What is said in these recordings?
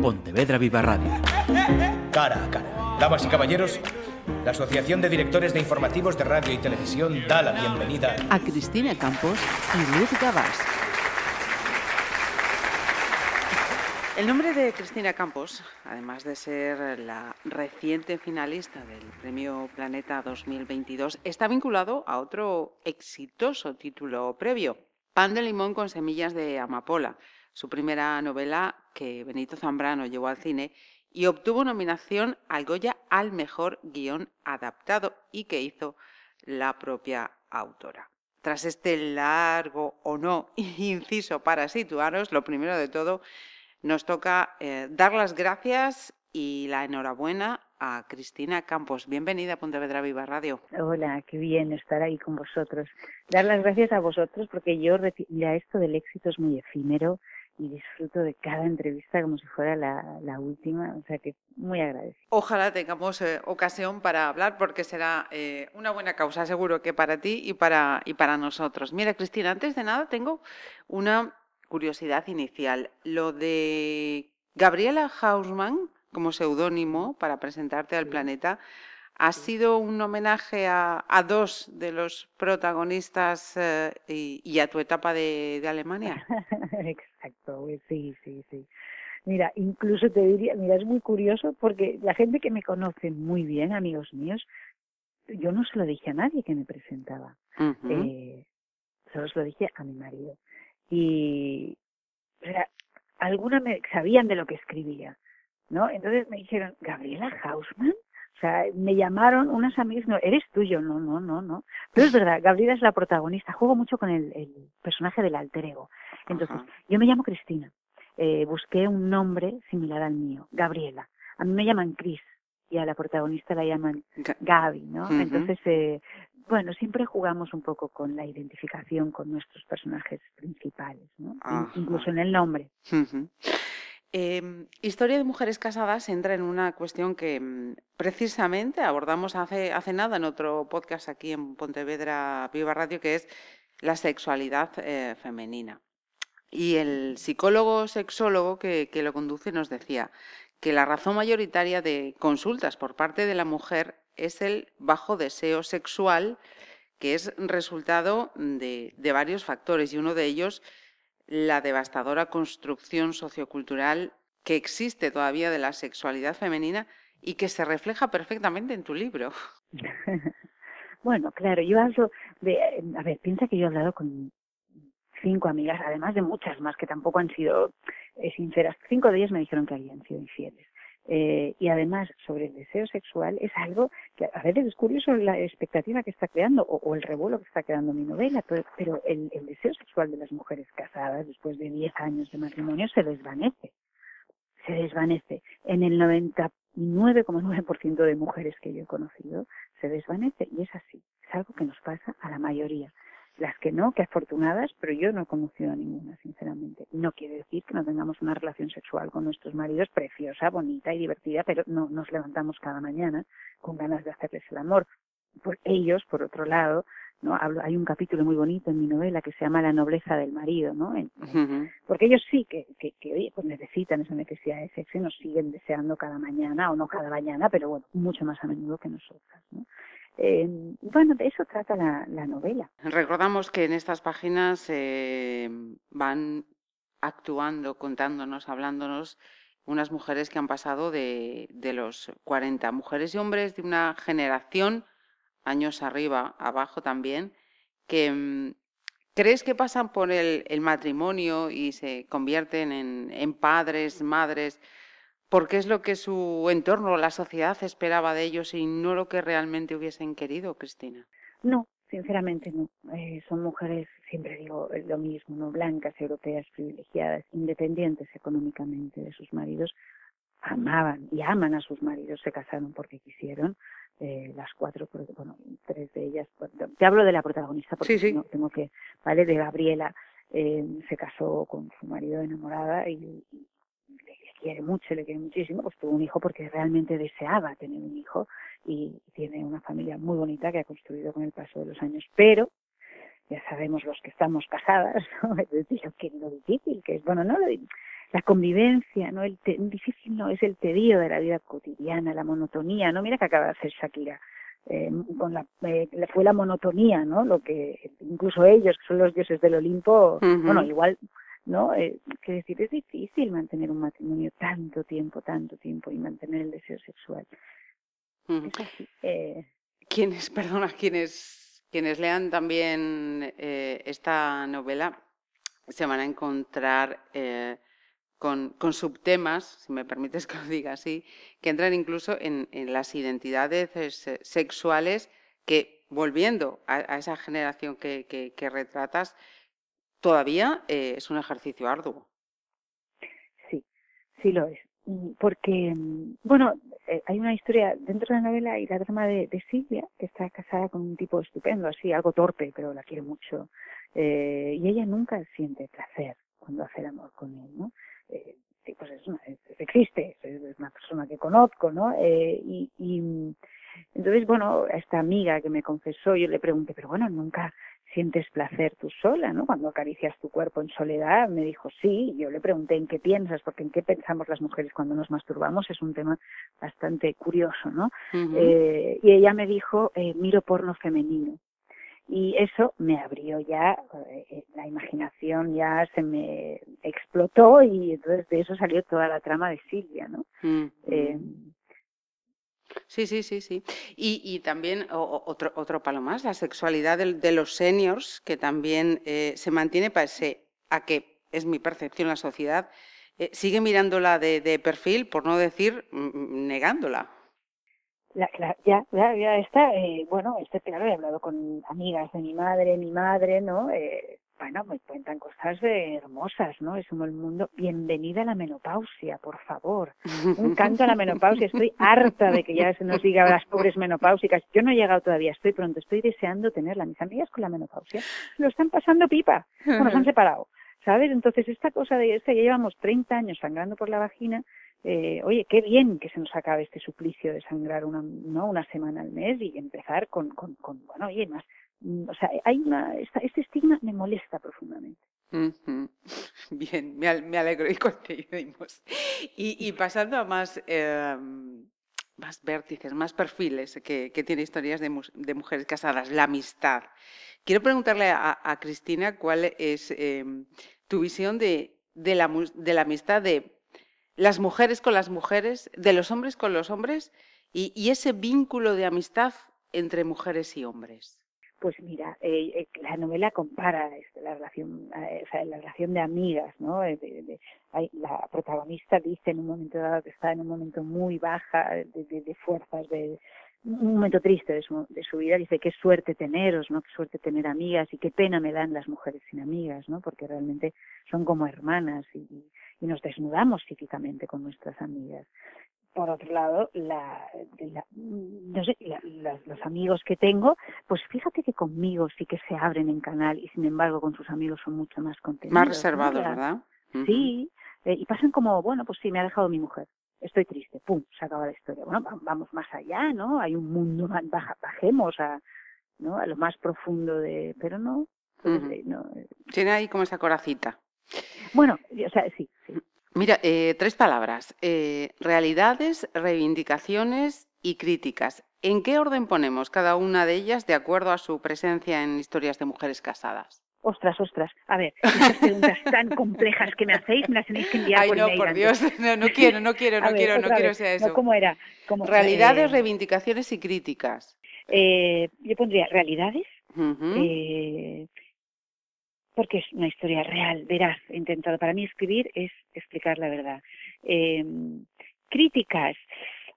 Pontevedra Viva Radio. Cara a cara. Damas y caballeros, la Asociación de Directores de Informativos de Radio y Televisión da la bienvenida a Cristina Campos y Luz Gabás. El nombre de Cristina Campos, además de ser la reciente finalista del Premio Planeta 2022, está vinculado a otro exitoso título previo, Pan de limón con semillas de amapola, su primera novela que Benito Zambrano llevó al cine y obtuvo nominación al Goya al mejor guion adaptado y que hizo la propia autora. Tras este largo o no inciso para situaros, lo primero de todo, nos toca eh, dar las gracias y la enhorabuena a Cristina Campos. Bienvenida a Pontevedra Viva Radio. Hola, qué bien estar ahí con vosotros. Dar las gracias a vosotros porque yo, ya esto del éxito es muy efímero y disfruto de cada entrevista como si fuera la, última, o sea que muy agradecida. Ojalá tengamos eh, ocasión para hablar porque será eh, una buena causa, seguro que para ti y para, y para nosotros. Mira, Cristina, antes de nada tengo una curiosidad inicial. Lo de Gabriela Hausmann como seudónimo para presentarte al planeta ha sido un homenaje a, dos de los protagonistas eh, y, a tu etapa de, Alemania. Exacto, sí, sí, sí. Mira, incluso te diría, mira, es muy curioso porque la gente que me conoce muy bien, amigos míos, yo no se lo dije a nadie que me presentaba. eh, solo se lo dije a mi marido y o sea, algunas me sabían de lo que escribía, ¿no? Entonces me dijeron, Gabriela Hausman, o sea, me llamaron unas amigas, no, eres tuyo, no, no, no, no. Pero es verdad, Gabriela es la protagonista, juego mucho con el, el personaje del alter ego. Entonces, yo me llamo Cristina, eh, busqué un nombre similar al mío, Gabriela. A mí me llaman Cris y a la protagonista la llaman Gaby, ¿no? Entonces, eh, bueno, siempre jugamos un poco con la identificación con nuestros personajes principales, ¿no? incluso en el nombre. Em, historia de mujeres casadas entra en una cuestión que mm, precisamente abordamos hace, hace nada en otro podcast aquí en Pontevedra Viva Radio, que es la sexualidad eh, femenina. Y el psicólogo sexólogo que, que lo conduce nos decía que la razón mayoritaria de consultas por parte de la mujer es el bajo deseo sexual, que es resultado de, varios factores y uno de ellos la devastadora construcción sociocultural que existe todavía de la sexualidad femenina y que se refleja perfectamente en tu libro. bueno, claro, yo hablo de, a ver, piensa que yo he hablado con cinco amigas, además de muchas más que tampoco han sido eh, sinceras. Cinco de ellas me dijeron que habían sido infieles. Eh, y además sobre el deseo sexual es algo que a veces es curioso la expectativa que está creando o, el revuelo que está creando mi novela, pero, el, el, deseo sexual de las mujeres casadas después de 10 años de matrimonio se desvanece, se desvanece. En el 99,9% de mujeres que yo he conocido se desvanece. Y es así, es algo que nos pasa a la mayoría las que no, que afortunadas, pero yo no he conocido a ninguna, sinceramente. No quiere decir que no tengamos una relación sexual con nuestros maridos preciosa, bonita y divertida, pero no nos levantamos cada mañana con ganas de hacerles el amor. Por ellos, por otro lado, no hablo hay un capítulo muy bonito en mi novela que se llama la nobleza del marido no porque ellos sí que, que, que pues necesitan esa necesidad de sexo y nos siguen deseando cada mañana o no cada mañana pero bueno mucho más a menudo que nosotras ¿no? Eh, bueno, de eso trata la, novela. Recordamos que en estas páginas eh, van actuando, contándonos, hablándonos unas mujeres que han pasado de, los 40, mujeres y hombres de una generación, años arriba, abajo también, que mm, crees que pasan por el, matrimonio y se convierten en, en padres, madres, porque es lo que su entorno, la sociedad esperaba de ellos y no lo que realmente hubiesen querido, Cristina. No, sinceramente no. Eh, son mujeres, siempre digo lo mismo, no blancas, europeas, privilegiadas, independientes económicamente de sus maridos, amaban y aman a sus maridos, se casaron porque quisieron. Eh, las cuatro, bueno, tres de ellas, te hablo de la protagonista porque sí, No, tengo que, ¿vale? De Gabriela, eh, se casó con su marido enamorada y, quiere mucho, le quiere muchísimo, pues tuvo un hijo porque realmente deseaba tener un hijo y tiene una familia muy bonita que ha construido con el paso de los años. Pero ya sabemos los que estamos casadas, ¿no? es decir, que lo difícil que es, bueno, no lo, la convivencia, ¿no? El difícil no es el tedio de la vida cotidiana, la monotonía, ¿no? Mira que acaba de hacer Shakira. Eh, con la, eh, fue la monotonía, ¿no? Lo que incluso ellos, que son los dioses del Olimpo, bueno, igual, ¿no? Eh, que decir, es difícil mantener un matrimonio tanto tiempo, tanto tiempo y mantener el deseo sexual. eh... Quienes, perdona, quienes, quienes lean también eh, esta novela se van a encontrar eh, con, subtemas, si me permites que lo diga así, que entran incluso en, las identidades sexuales que, volviendo a, esa generación que, retratas, todavía eh, es un ejercicio arduo. Sí, sí lo es. Mm, porque, mm, bueno, eh, hay una historia dentro de la novela y la trama de, Silvia, que está casada con un tipo estupendo, así, algo torpe, pero la quiere mucho. Eh, y ella nunca siente placer cuando hace el amor con él, ¿no? Eh, pues es, una, existe, es una persona que conozco, ¿no? Eh, y, y entonces, bueno, a esta amiga que me confesó, yo le pregunté, pero bueno, nunca sientes placer tú sola, ¿no? Cuando acaricias tu cuerpo en soledad, me dijo sí. Yo le pregunté en qué piensas, porque en qué pensamos las mujeres cuando nos masturbamos es un tema bastante curioso, ¿no? eh, y ella me dijo, eh, miro porno femenino. Y eso me abrió ya, eh, la imaginación ya se me explotó y entonces de eso salió toda la trama de Silvia, ¿no? eh, Sí, sí, sí, sí. Y, y también otro, otro palo más, la sexualidad de, los seniors, que también eh, se mantiene pese a que es mi percepción la sociedad, eh, sigue mirándola de, de, perfil, por no decir mm, mm, negándola. La, ya, ya, ya está, eh, bueno, este claro, he hablado con amigas de mi madre, mi madre, ¿no? Eh, bueno, me cuentan cosas hermosas, ¿no? Es como el mundo. Bienvenida a la menopausia, por favor. Un canto a la menopausia. Estoy harta de que ya se nos diga a las pobres menopáusicas. Yo no he llegado todavía, estoy pronto, estoy deseando tenerla. Mis amigas con la menopausia lo están pasando pipa. Bueno, se han separado, ¿sabes? Entonces, esta cosa de esta, ya llevamos 30 años sangrando por la vagina. Eh, oye, qué bien que se nos acabe este suplicio de sangrar una, ¿no? una semana al mes y empezar con, con, con bueno, oye, más o sea, hay una, este estigma me molesta profundamente. Bien, me, alegro y coincidimos. Y, y pasando a más, em, más vértices, más perfiles que, tiene historias de, mujeres casadas, la amistad. Quiero preguntarle a, Cristina cuál es em, tu visión de, la, amistad de las mujeres con las mujeres, de los hombres con los hombres y ese vínculo de amistad entre mujeres y hombres. Pues mira, eh, eh, la novela compara este, la relación, eh, o sea, la relación de amigas, ¿no? De, hay, la protagonista dice en un momento dado que está en un momento muy baja de, de fuerzas, de un momento triste de su, de su vida, dice qué suerte teneros, ¿no? Qué suerte tener amigas y qué pena me dan las mujeres sin amigas, ¿no? Porque realmente son como hermanas y, y nos desnudamos psíquicamente con nuestras amigas por otro lado, la, no sé, los amigos que tengo, pues fíjate que conmigo sí que se abren en canal y sin embargo con sus amigos son mucho más contenidos. Más reservados, ¿verdad? Sí, eh, y pasan como, bueno, pues sí, me ha dejado mi mujer. Estoy triste, pum, se acaba la historia. Bueno, vamos más allá, ¿no? Hay un mundo, baja, bajemos a, ¿no? a lo más profundo de, pero no. Pues, eh, no eh. Tiene ahí como esa coracita. Bueno, o sea, sí, sí. Mira, eh, tres palabras. Eh, realidades, reivindicaciones y críticas. ¿En qué orden ponemos cada una de ellas de acuerdo a su presencia en historias de mujeres casadas? Ostras, ostras. A ver, estas preguntas tan complejas que me hacéis me las tenéis que enviar Ay, no, por Dios. No, no quiero, no quiero, no quiero, no quiero sea eso. ¿Cómo era? realidades, reivindicaciones y críticas. Eh, yo pondría realidades, eh, porque es una historia real, veraz, intentado. Para mí escribir es explicar la verdad. Eh, críticas.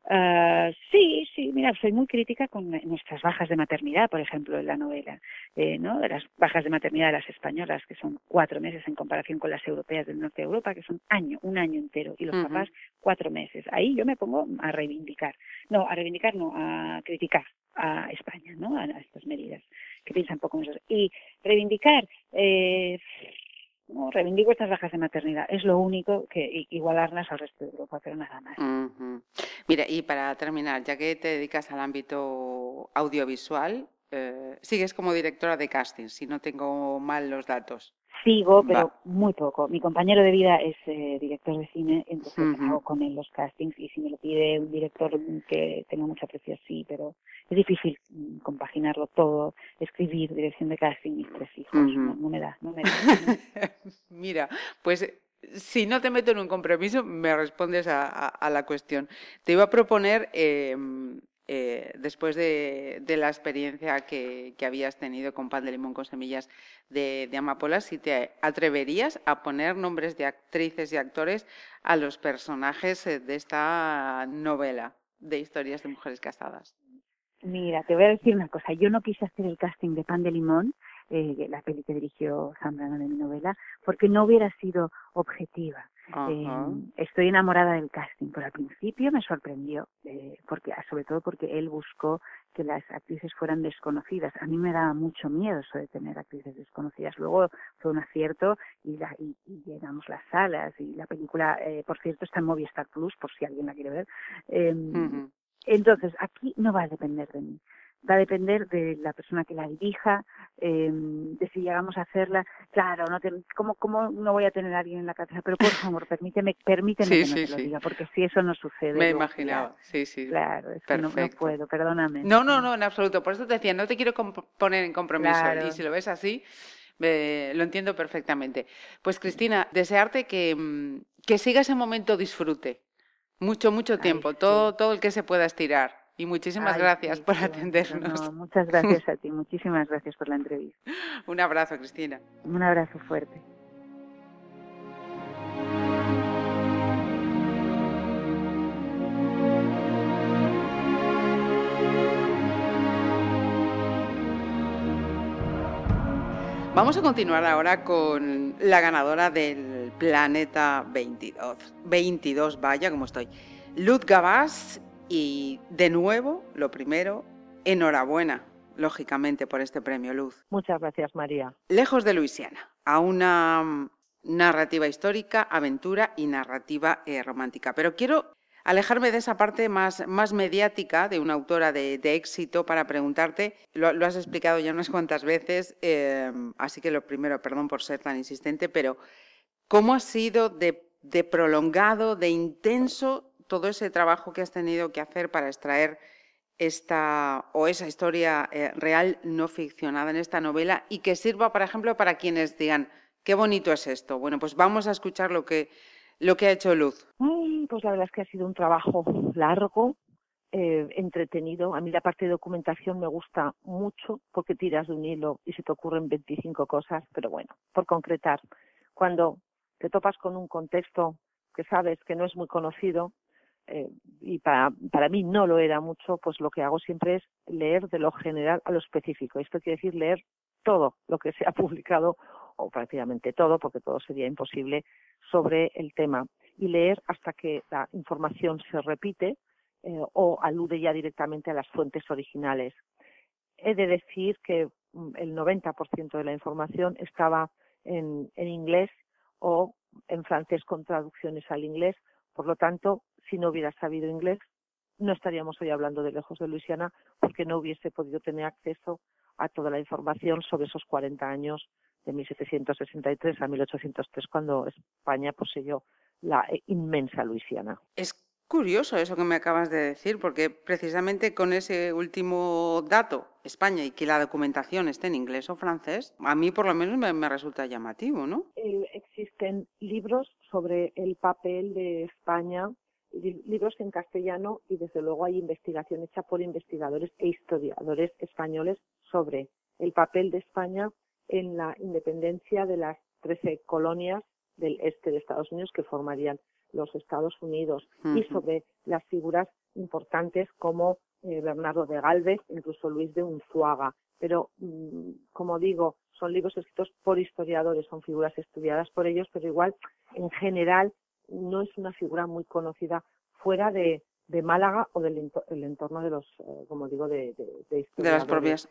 Uh, sí, sí, mira, soy muy crítica con nuestras bajas de maternidad, por ejemplo, en la novela, eh, ¿no? De las bajas de maternidad de las españolas, que son cuatro meses en comparación con las europeas del norte de Europa, que son año, un año entero, y los papás cuatro meses. Ahí yo me pongo a reivindicar, no, a reivindicar, no, a criticar a España, ¿no? A, estas medidas que piensan poco en eso. Y reivindicar, eh, no, reivindico estas bajas de maternidad. Es lo único que igualarlas al resto de Europa, pero nada más. Mira, y para terminar, ya que te dedicas al ámbito audiovisual, eh, sigues como directora de casting, si no tengo mal los datos. Sigo, pero muy poco. Mi compañero de vida es eh, director de cine, entonces hago con él los castings y si me lo pide un director que tenga mucha aprecio, sí, pero es difícil mm, compaginarlo todo, escribir, dirección de casting y tres hijos. no, me da, no me da. Mira, pues si no te meto en un compromiso, me respondes a, la cuestión. Te iba a proponer em, eh, después de, la experiencia que, habías tenido con pan de limón con semillas de, amapola, si te atreverías a poner nombres de actrices y actores a los personajes eh, de esta novela de historias de mujeres casadas. Mira, te voy a decir una cosa. Yo no quise hacer el casting de pan de limón, eh, la peli que dirigió Zambrano de mi novela, porque no hubiera sido objetiva. Eh, estoy enamorada del casting, pero al principio me sorprendió, eh, porque sobre todo porque él buscó que las actrices fueran desconocidas. A mí me daba mucho miedo eso de tener actrices desconocidas. Luego fue un acierto y, la, y, llenamos las salas y la película, eh, por cierto, está en Movistar Plus, por si alguien la quiere ver. Em, entonces, aquí no va a depender de mí va a depender de la persona que la dirija, eh, de si llegamos a hacerla. Claro, no te, ¿cómo, ¿cómo no voy a tener a alguien en la cabeza? Pero por favor, permíteme, permíteme que no te lo diga, porque si eso no sucede. Me imaginaba, sí, sí. Claro, es que no, puedo, perdóname. No, no, no, en absoluto. Por eso te decía, no te quiero poner en compromiso. Y si lo ves así, lo entiendo perfectamente. Pues Cristina, desearte que, mm, que siga ese momento disfrute. Mucho, mucho tiempo, todo, todo el que se pueda estirar. Y muchísimas gracias por atendernos. muchas gracias a ti, muchísimas gracias por la entrevista. Un abrazo, Cristina. Un abrazo fuerte. Vamos a continuar ahora con la ganadora del Planeta 22. 22, vaya como estoy. Luz Gabás y de nuevo, lo primero, enhorabuena, lógicamente, por este premio Luz. Muchas gracias, María. Lejos de Luisiana, a una mm, narrativa histórica, aventura y narrativa eh, romántica. Pero quiero alejarme de esa parte más, más mediática de una autora de, éxito para preguntarte, lo, has explicado ya unas cuantas veces, em, así que lo primero, perdón por ser tan insistente, pero ¿cómo ha sido de, de prolongado, de intenso todo ese trabajo que has tenido que hacer para extraer esta o esa historia eh, real no ficcionada en esta novela y que sirva, por ejemplo, para quienes digan, qué bonito es esto. Bueno, pues vamos a escuchar lo que, lo que ha hecho Luz. pues la verdad es que ha sido un trabajo largo, eh, entretenido. A mí la parte de documentación me gusta mucho porque tiras de un hilo y se te ocurren 25 cosas, pero bueno, por concretar, cuando te topas con un contexto que sabes que no es muy conocido, eh, y para, para mí no lo era mucho, pues lo que hago siempre es leer de lo general a lo específico. Esto quiere decir leer todo lo que se ha publicado, o prácticamente todo, porque todo sería imposible, sobre el tema. Y leer hasta que la información se repite eh, o alude ya directamente a las fuentes originales. He de decir que mm, el 90% de la información estaba en, en inglés o en francés con traducciones al inglés. Por lo tanto, si no hubiera sabido inglés, no estaríamos hoy hablando de lejos de Luisiana porque no hubiese podido tener acceso a toda la información sobre esos 40 años de 1763 a 1803 cuando España poseyó la inmensa Luisiana. Es curioso eso que me acabas de decir porque precisamente con ese último dato, España, y que la documentación esté en inglés o francés, a mí por lo menos me, resulta llamativo, ¿no? existen libros sobre el papel de España libros en castellano y desde luego hay investigación hecha por investigadores e historiadores españoles sobre el papel de España en la independencia de las 13 colonias del este de Estados Unidos que formarían los Estados Unidos y sobre las figuras importantes como eh, Bernardo de Galvez, incluso Luis de Unzuaga. Pero, mm, como digo, son libros escritos por historiadores, son figuras estudiadas por ellos, pero igual, en general, no es una figura muy conocida fuera de, de Málaga o del entorno de los, eh, como digo, de, de, de las propias.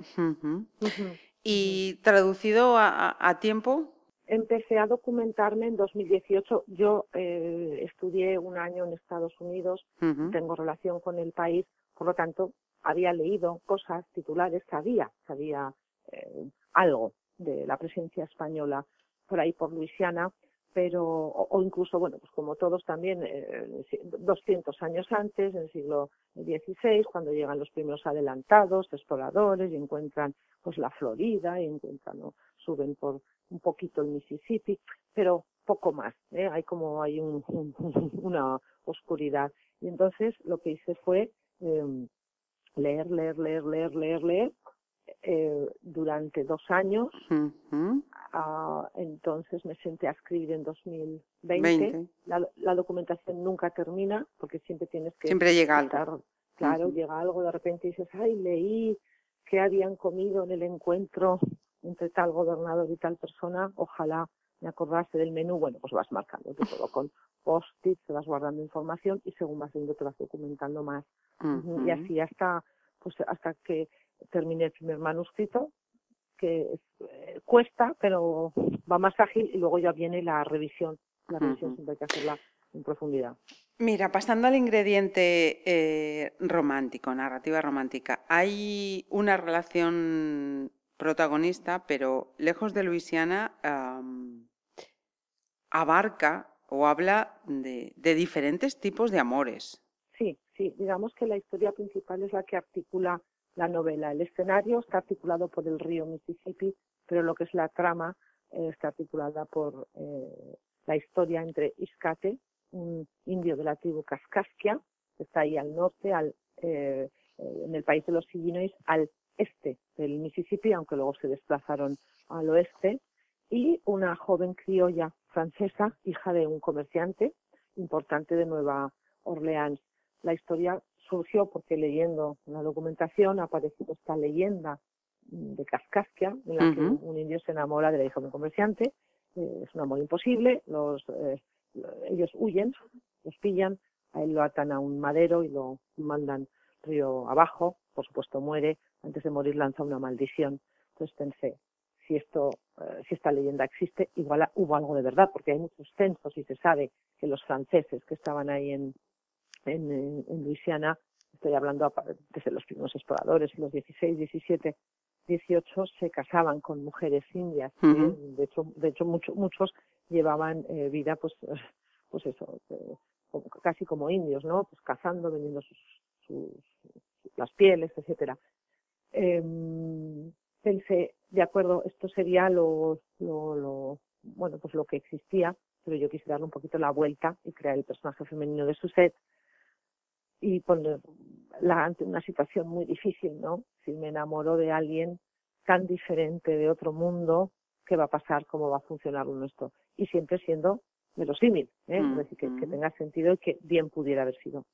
¿Y traducido a, a, tiempo? Empecé a documentarme en 2018. Yo eh, estudié un año en Estados Unidos, tengo relación con el país, por lo tanto, había leído cosas titulares, sabía, sabía eh, algo de la presencia española por ahí por Luisiana, pero o, incluso bueno pues como todos también eh, 200 años antes en el siglo XVI cuando llegan los primeros adelantados exploradores y encuentran pues la Florida y encuentran suben por un poquito el Mississippi pero poco más ¿eh? hay como hay un, una oscuridad y entonces lo que hice fue eh, leer leer leer leer leer leer eh, durante dos años. Ah, entonces me senté a escribir en 2020. La, la, documentación nunca termina porque siempre tienes que... Siempre llega algo. Claro, llega algo de repente y dices, ay, leí que habían comido en el encuentro entre tal gobernador y tal persona, ojalá me acordase del menú, bueno, pues vas marcando todo con post-its, te vas guardando información y según vas viendo te vas documentando más. Y así hasta, pues hasta que terminé el primer manuscrito, que eh, cuesta, pero va más ágil y luego ya viene la revisión. La revisión siempre hay que hacerla en profundidad. Mira, pasando al ingrediente eh, romántico, narrativa romántica, hay una relación protagonista, pero lejos de Luisiana, abarca o habla de, de, diferentes tipos de amores. Sí, sí, digamos que la historia principal es la que articula la novela. El escenario está articulado por el río Mississippi, pero lo que es la trama eh, está articulada por eh, la historia entre Iscate, un indio de la tribu Kaskaskia, que está ahí al norte, al, eh, en el país de los Illinois, al este del Mississippi, aunque luego se desplazaron al oeste, y una joven criolla francesa, hija de un comerciante importante de Nueva Orleans. La historia surgió porque leyendo la documentación ha aparecido esta leyenda de Kaskaskia, en la que un indio se enamora de la hija de un comerciante. Eh, es un amor imposible, los, eh, ellos huyen, los pillan, a él lo atan a un madero y lo mandan río abajo, por supuesto muere, antes de morir lanza una maldición. Entonces pensé, si esto, eh, si esta leyenda existe, igual hubo algo de verdad, porque hay muchos censos y se sabe que los franceses que estaban ahí en, en, en Luisiana, estoy hablando desde los primeros exploradores, los 16, 17, 18 se casaban con mujeres indias. ¿eh? De hecho, de hecho muchos muchos llevaban eh, vida, pues, pues eso, eh, casi como indios, ¿no? Pues cazando, vendiendo sus, sus las pieles, etcétera. Em, pensé, de acuerdo, esto sería lo, lo, lo, bueno, pues lo que existía, pero yo quise darle un poquito la vuelta y crear el personaje femenino de Susette y ponerla ante una situación muy difícil, ¿no? Si me enamoro de alguien tan diferente de otro mundo, ¿qué va a pasar? ¿Cómo va a funcionar nuestro? Y siempre siendo verosímil, ¿eh? es decir, que, tenga sentido y que bien pudiera haber sido.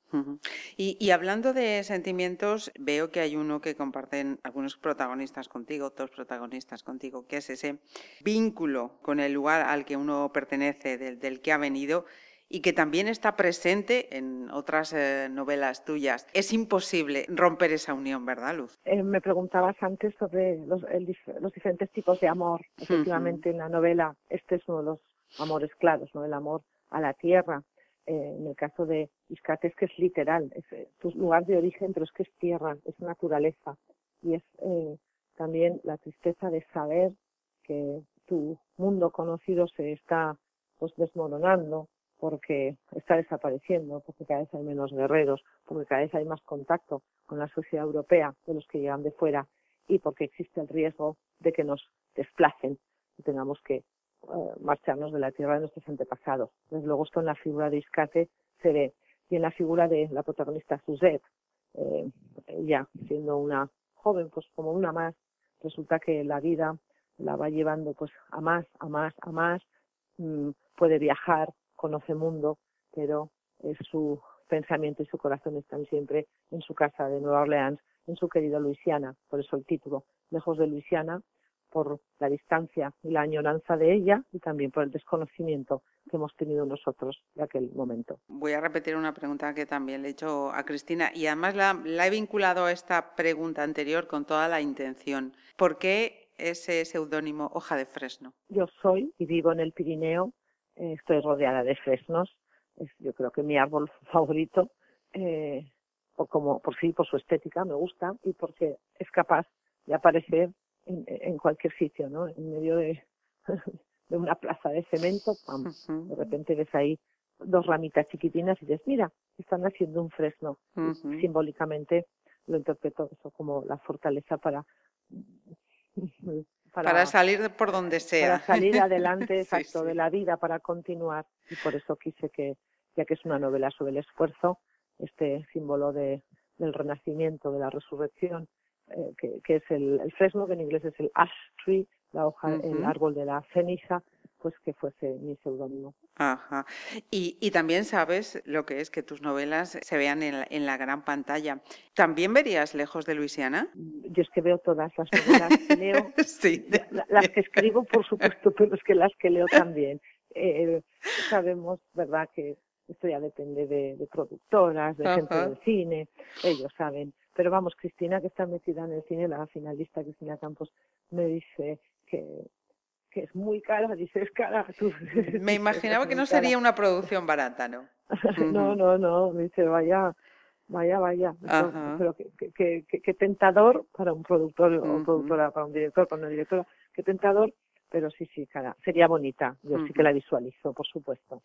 y, y, hablando de sentimientos, veo que hay uno que comparten algunos protagonistas contigo, otros protagonistas contigo, que es ese vínculo con el lugar al que uno pertenece, del, del que ha venido y que también está presente en otras eh, novelas tuyas. Es imposible romper esa unión, ¿verdad, Luz? Eh, me preguntabas antes sobre los, los, diferentes tipos de amor. Efectivamente, en la novela este es uno de los amores claros, ¿no? El amor a la tierra. Eh, en el caso de Iscate es que es literal, es tu lugar de origen, pero es que es tierra, es naturaleza. Y es también la tristeza de saber que tu mundo conocido se está pues desmoronando, porque está desapareciendo, porque cada vez hay menos guerreros, porque cada vez hay más contacto con la sociedad europea de los que llegan de fuera y porque existe el riesgo de que nos desplacen y tengamos que eh, marcharnos de la tierra de nuestros antepasados. Desde luego esto en la figura de Iscate se ve y en la figura de la protagonista Suzette, eh, ella siendo una joven, pues como una más, resulta que la vida la va llevando pues a más, a más, a más, mm, puede viajar, conoce mundo, pero su pensamiento y su corazón están siempre en su casa de Nueva Orleans, en su querida Luisiana, por eso el título, lejos de Luisiana, por la distancia y la añoranza de ella y también por el desconocimiento que hemos tenido nosotros de aquel momento. Voy a repetir una pregunta que también le he hecho a Cristina y además la, la he vinculado a esta pregunta anterior con toda la intención. ¿Por qué ese seudónimo Hoja de Fresno? Yo soy y vivo en el Pirineo estoy rodeada de fresnos, es yo creo que mi árbol favorito. Eh, por como, por sí, por su estética, me gusta, y porque es capaz de aparecer en, en cualquier sitio, ¿no? En medio de, de una plaza de cemento, ¡pam! de repente ves ahí dos ramitas chiquitinas y dices, mira, están haciendo un fresno. Simbólicamente lo interpreto eso como la fortaleza para, para, salir por donde sea. Para salir adelante, exacto, de la vida, para continuar. Y por eso quise que, ya que es una novela sobre el esfuerzo, este símbolo de, del renacimiento, de la resurrección, eh, que, que, es el, el, fresno, que en inglés es el ash tree, la hoja, el árbol de la ceniza, pues que fuese mi seudónimo. Ajá. Y, y, también sabes lo que es que tus novelas se vean en la, en la, gran pantalla. ¿También verías Lejos de Luisiana? Mm, yo es que veo todas las novelas que leo. sí. las que escribo, por supuesto, pero es que las que leo también. Eh, sabemos, ¿verdad?, que esto ya depende de, de productoras, de gente del cine, ellos saben. Pero vamos, Cristina, que está metida en el cine, la finalista Cristina Campos, me dice que que es muy cara, dices cara. Me imaginaba que no sería una producción barata, ¿no? no, no, no, dice, vaya, vaya, vaya. Pero qué que, tentador para un productor o productora, para un director, para una directora, qué tentador pero sí, sí, cara, sería bonita. Yo sí que la visualizo, por supuesto.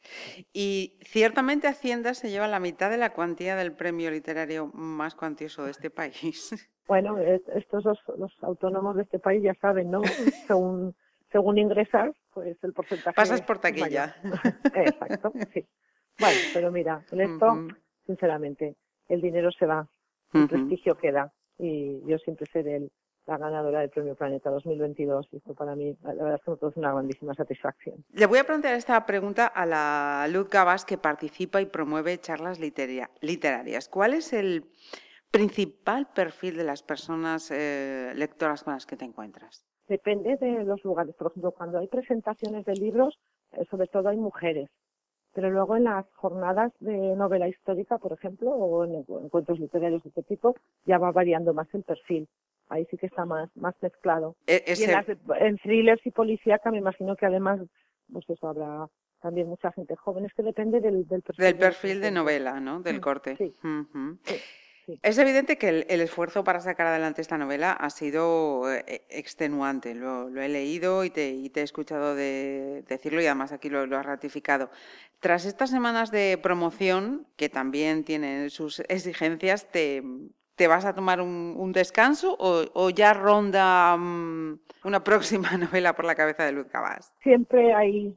Y ciertamente Hacienda se lleva la mitad de la cuantía del premio literario más cuantioso de este país. Bueno, estos los, los autónomos de este país ya saben, ¿no? Según según ingresas, pues el porcentaje. Pasas por taquilla. Exacto, sí. Bueno, pero mira, en esto, sinceramente, el dinero se va, el prestigio queda. Y yo siempre seré la ganadora del Premio Planeta 2022 y esto para mí, la verdad es que me produce una grandísima satisfacción. Le voy a plantear esta pregunta a la Luz Gabas que participa y promueve charlas literarias. ¿Cuál es el principal perfil de las personas eh, lectoras con las que te encuentras? Depende de los lugares. Por ejemplo, cuando hay presentaciones de libros, eh, sobre todo hay mujeres. Pero luego en las jornadas de novela histórica, por ejemplo, o en encuentros literarios de este tipo, ya va variando más el perfil. Ahí sí que está más, más mezclado. E, y en, thrillers y policíaca me imagino que además, pues eso habrá también mucha gente joven. Es que depende del, del perfil. Del perfil de, novela, ¿no? Del mm, corte. sí. Es evidente que el, esfuerzo para sacar adelante esta novela ha sido eh, extenuante. Lo, he leído y te, he escuchado decirlo y además aquí lo, has ratificado. Tras estas semanas de promoción, que también tienen sus exigencias, ¿te, vas a tomar un, descanso o, ya ronda mm, una próxima novela por la cabeza de Luz Cabas? Siempre hay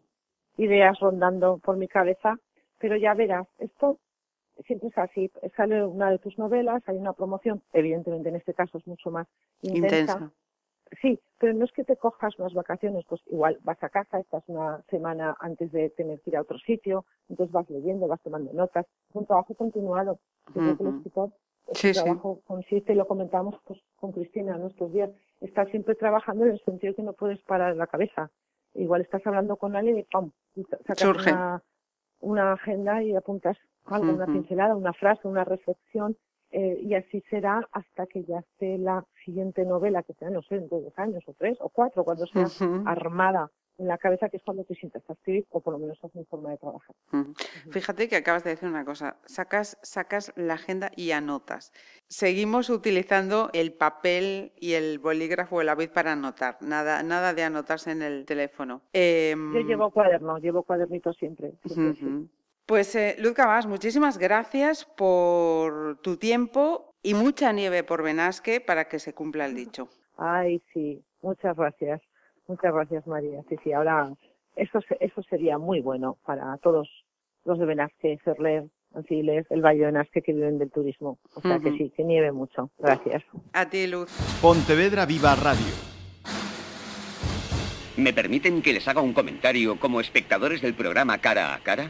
ideas rondando por mi cabeza, pero ya verás, esto siempre es así, sale una de tus novelas, hay una promoción, evidentemente en este caso es mucho más intensa. Sí, pero no es que te cojas unas vacaciones, pues igual vas a casa, estás una semana antes de tener que ir a otro sitio, entonces vas leyendo, vas tomando notas, es un trabajo continuado. Yo creo que el escritor, sí, trabajo consiste, y lo comentamos pues, con Cristina en estos días, estás siempre trabajando en el sentido que no puedes parar la cabeza. Igual estás hablando con alguien y ¡pum! sacas una, una agenda y apuntas algo, una pincelada, una frase, una reflexión, eh, y así será hasta que ya esté la siguiente novela, que sea, no sé, en dos años o tres o cuatro, cuando sea armada en la cabeza, que es cuando te sientas a escribir, o por lo menos es mi forma de trabajar. Fíjate que acabas de decir una cosa, sacas, sacas la agenda y anotas. Seguimos utilizando el papel y el bolígrafo o el lápiz para anotar, nada, nada de anotarse en el teléfono. Em, Yo llevo cuaderno, llevo cuadernito siempre. Pues eh, Luz Cabas, muchísimas gracias por tu tiempo y mucha nieve por Benasque para que se cumpla el dicho. Ay, sí, muchas gracias. Muchas gracias, María. Sí, sí, ahora eso, eso sería muy bueno para todos los de Benasque, Cerler, Anciles, el Valle de Benasque que viven del turismo. O sea que sí, que nieve mucho. Gracias. A ti, Luz. Pontevedra Viva Radio. ¿Me permiten que les haga un comentario como espectadores del programa Cara a Cara?